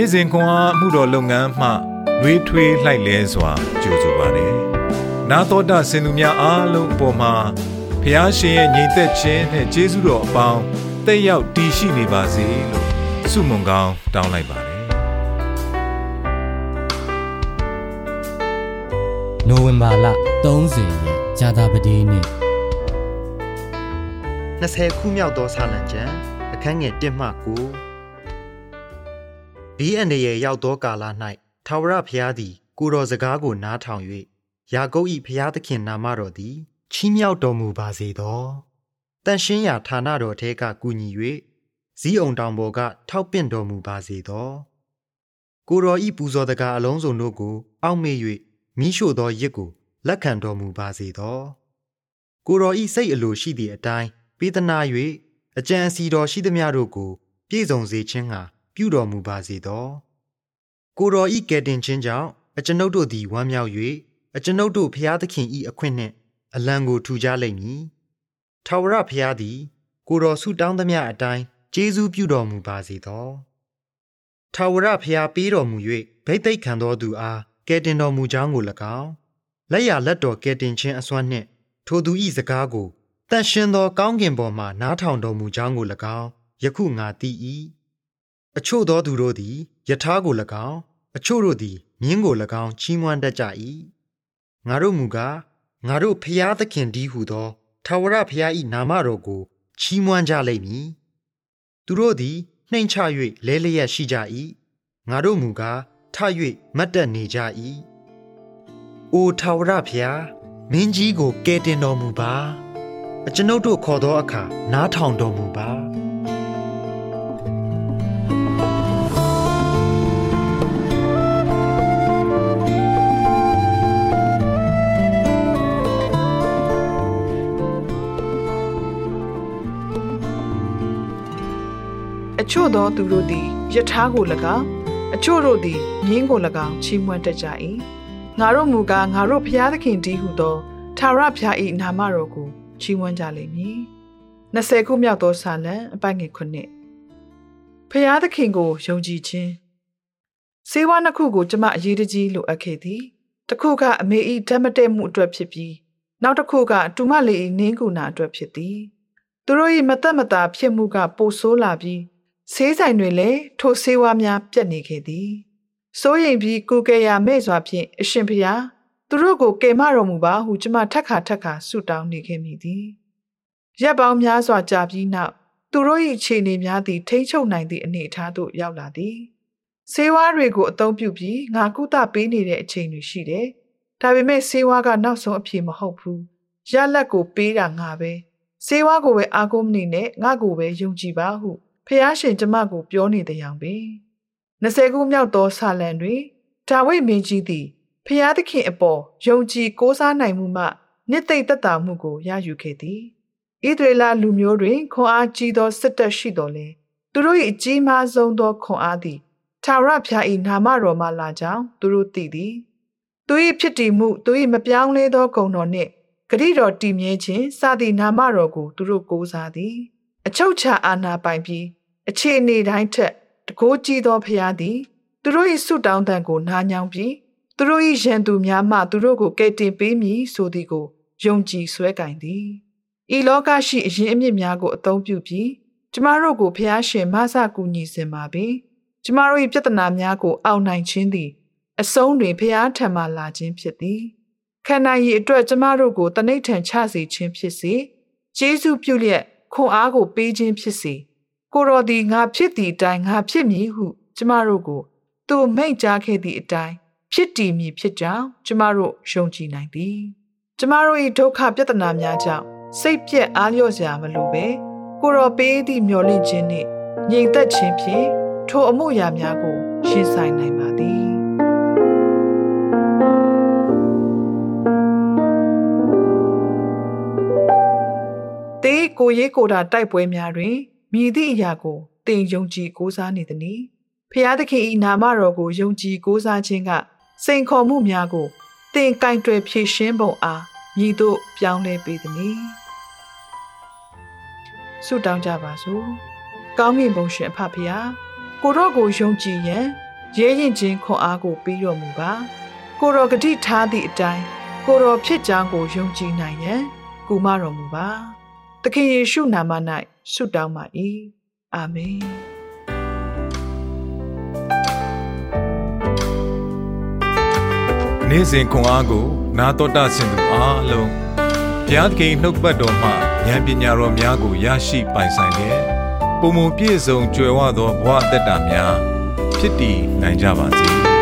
နေ့စဉ်ခွန်အားမှုတော်လုပ်ငန်းမှလွေးထွေးလှိုက်လဲစွာကြိုဆိုပါတယ်။နာတော်တာစင်သူများအားလုံးအပေါ်မှာဖះရှင်ရဲ့ညီသက်ခြင်းနဲ့ကျေးဇူးတော်အပေါင်းတက်ရောက်တည်ရှိနေပါစေလို့ဆုမွန်ကောင်းတောင်းလိုက်ပါတယ်။နိုဝင်ဘာလ30ရက်ဇာတာပတိနေ့20ခုမြောက်သောဆာလံကျမ်းအခန်းငယ်1မှ9 ဘီအန်ရဲ့ရောက်သောကာလ၌ထာဝရဘုရားသည် ကိုတော်စကားကိုနားထောင်၍ယာကုပ်၏ဘုရားသခင်နာမတော်သည်ချီးမြှောက်တော်မူပါစေသောတန်ရှင်းရာဌာနတော်ထဲကကူညီ၍ဇီးအောင်တောင်ပေါ်ကထောက်ပင့်တော်မူပါစေသောကိုတော်ဤပူဇော်တကားအလုံးစုံတို့ကို အောက်မေ့၍မိရှို့သောရစ်ကိုလက်ခံတော်မူပါစေသောကိုတော်ဤစိတ်အလိုရှိသည့်အတိုင်းပေးသနာ၍အကြံအစီတော်ရှိသမျှတို့ကို ပြည့်စုံစေခြင်းဟာ ပြုတော်မူပါစေသောကိုတော်ဤကယ်တင်ခြင်းကြောင့်အကျွန်ုပ်တို့သည်ဝမ်းမြောက်၍အကျွန်ုပ်တို့ဖျားသခင်ဤအခွင့်နှင့်အလံကိုထူကြလိမ့်မည်ထာဝရဘုရားသည် ကိုတော်ဆုတောင်းသမျှအတိုင်းကျေးဇူးပြုတော်မူပါစေသောထာဝရဘုရားပေးတော်မူ၍ဗိတ်သိက်ခံတော်သူအားကယ်တင်တော်မူကြောင်းကို၎င်းလက်ရလက်တော်ကယ်တင်ခြင်းအစွမ်းနှင့် ထိုသူဤစကားကိုတန်ရှင်သောကောင်းကင်ပေါ်မှနားထောင်တော်မူကြောင်းကို၎င်းယခုငါသိ၏ အချို့သောသူတို့သည်ယထာကို၎င်းအချို့တို့သည်မြင်းကို၎င်းချီးမွမ်းတတ်ကြ၏ငါတို့မူကားငါတို့ဖျားသခင်ဒီဟုသောထာဝရဘုရား၏နာမတော်ကိုချီးမွမ်းကြလိမ့်မည်သူတို့သည်နှိမ်ချ၍လဲလျက်ရှိကြ၏ငါတို့မူကားထ၍မတ်တက်နေကြ၏အိုထာဝရဘုရားမင်းကြီးကိုကယ်တင်တော်မူပါအကျွန်ုပ်တို့ခေါ်သောအခါနားထောင်တော်မူပါ ချို့သောသူတို့သည်ယထာကို၎င်းအချို့တို့သည်မြင်းကို၎င်းချီးမွမ်းတတ်ကြ၏ငါတို့မူကားငါတို့ဘုရားသခင်တည်းဟုသောထာဝရဘုရား၏နာမတော်ကိုချီးမွမ်းကြလိမ့်မည်20ခုမြောက်သောစာလံအပိုင်ငယ်ခုနှစ်ဘုရားသခင်ကိုယုံကြည်ခြင်းစေဝါနှစ်ခုကိုကျမအရေးတကြီးလိုအပ်ခဲ့သည်တစ်ခုကအမေဤဓမ္မတဲမှုအတွက်ဖြစ်ပြီးနောက်တစ်ခုကတူမလေးဤနင်းကူနာအတွက်ဖြစ်သည်သူတို့၏မသက်မသာဖြစ်မှုကပိုဆိုးလာပြီး ဆေးဆိုင်တွေလည်းထိုဆေးဝါးများပြတ်နေခဲ့သည်စိုးရိမ်ပြီးကိုကယ်ရာမဲ့စွာဖြင့်အရှင်ဖျားသူတို့ကိုကယ်မတော်မူပါဟုကျမထက်ခါထက်ခါဆုတောင်းနေခဲ့မိသည်ရက်ပေါင်းများစွာကြာပြီးနောက်သူတို့၏ခြေနေများသည်ထိမ့်ချုပ်နိုင်သည့်အနေအထားသို့ရောက်လာသည်ဆေးဝါးတွေကိုအသုံးပြုပြီးငါကုသပေးနေတဲ့အချိန်တွေရှိတယ်ဒါပေမဲ့ဆေးဝါးကနောက်ဆုံးအဖြေမဟုတ်ဘူးရလက်ကိုပေးတာငါပဲဆေးဝါးကိုပဲအားကိုးမနေနဲ့ငါကိုပဲယုံကြည်ပါဟု ဖះရှင်ကျမကိုပြောနေတဲ့យ៉ាងပဲ20ခုမြောက်သောဆာလံတွင်ဒါဝိဒ်မင်းကြီးသည်ဖះသခင်အပေါ်ယုံကြည်ကိုးစားနိုင်မှုမှနှစ်သိမ့်သက်သာမှုကိုရယူခဲ့သည်ဣသရေလလူမျိုးတွင်ခွန်အားကြီးသောစစ်တပ်ရှိတော်လဲသူတို့၏အကြီးမားဆုံးသောခွန်အားသည်ထာဝရဘုရား၏နာမတော်မှလာကြောင်းသူတို့သိသည်သူ၏ဖြစ်တည်မှုသူ၏မပြောင်းလဲသောဂုဏ်တော်နှင့်ဂရိတော်တည်မြဲခြင်းစသည့်နာမတော်ကိုသူတို့ကိုးစားသည်အချုပ်ချာအာဏာပိုင်ပြီး အခြေအနေတိုင်းထက်တကိုးကြီးသောဖရာသည် သူတို့၏ဆုတောင်းတန်ကိုနားညောင်းပြီးသူတို့၏ရန်သူများမှသူတို့ကိုကယ်တင်ပေးမည်ဆိုသည်ကိုယုံကြည်ဆွဲကင်သည်ဤလောကရှိအရင်အမြစ်များကိုအသုံးပြုပြီးကျမတို့ကိုဖျားရှင်မဆကူညီစင်ပါပြီကျမတို့၏ပြဿနာများကိုအောက်နိုင်ခြင်းသည် အဆုံးတွင်ဖျားထံမှလာခြင်းဖြစ်သည်ခန္ဓာရည်အတွက်ကျမတို့ကိုတနိဋ္ဌံချစေခြင်းဖြစ်စေကျေးဇူးပြုလျက်ခွန်အားကိုပေးခြင်းဖြစ်စေ ကိုတော်သည်ငါဖြစ်သည့်အတိုင်းငါဖြစ်မည်ဟု ကျမတို့ကို သူမိန့်ကြားခဲ့သည့်အတိုင်းဖြစ်တည်မည်ဖြစ်ကြောင်းကျမတို့ယုံကြည်နိုင်သည်ကျမတို့၏ဒုက္ခပြဿနာများကြောင့်စိတ်ပြက်အားလျော့စရာမလိုပဲကိုတော်ပေးသည့်မျော်လင့်ခြင်းနှင့်ငြိမ်သက်ခြင်းဖြင့်ထိုအမှုရာများကိုရှင်းဆိုင်နိုင်ပါသည်တေးကိုရေးကိုတာတိုက်ပွဲများတွင် မြည်သည့်အရာကိုတင်ယုံကြည်ကိုးစားနေသည်။ဖျားသခင်၏နာမတော်ကိုယုံကြည်ကိုးစားခြင်းကစိန်ခေါ်မှုများကိုတင်ကင်တွယ်ဖြည့်ရှင်းပုံအားမြည်သို့ပြောင်းလဲပေးသည်။ဆုတောင်းကြပါစို့။ကောင်းကင်ဘုံရှင်အဖဖျားကိုတော့ကိုယုံကြည်ရန်ရဲရင်ချင်းခွန်အားကိုပေးတော်မူပါကိုတော်ဂတိထားသည့်အတိုင်းကိုတော်ဖြစ်ကြောင်းကိုယုံကြည်နိုင်ရန်ကူမတော်မူပါ သခင်ယေရှုနာမ၌ဆုတောင်းပါ၏အာမင်နေ့စဉ်ခွန်အားကို နာတော်တာဆင်သူအားလုံးဘုရားသခင်နှုတ်ပတ်တော်မှဉာဏ်ပညာတော်များကိုရရှိပိုင်ဆိုင်လျက်ပုံမပြည့်စုံကြွယ်ဝသောဘဝအသက်တာများဖြစ်တည်နိုင်ကြပါစေ။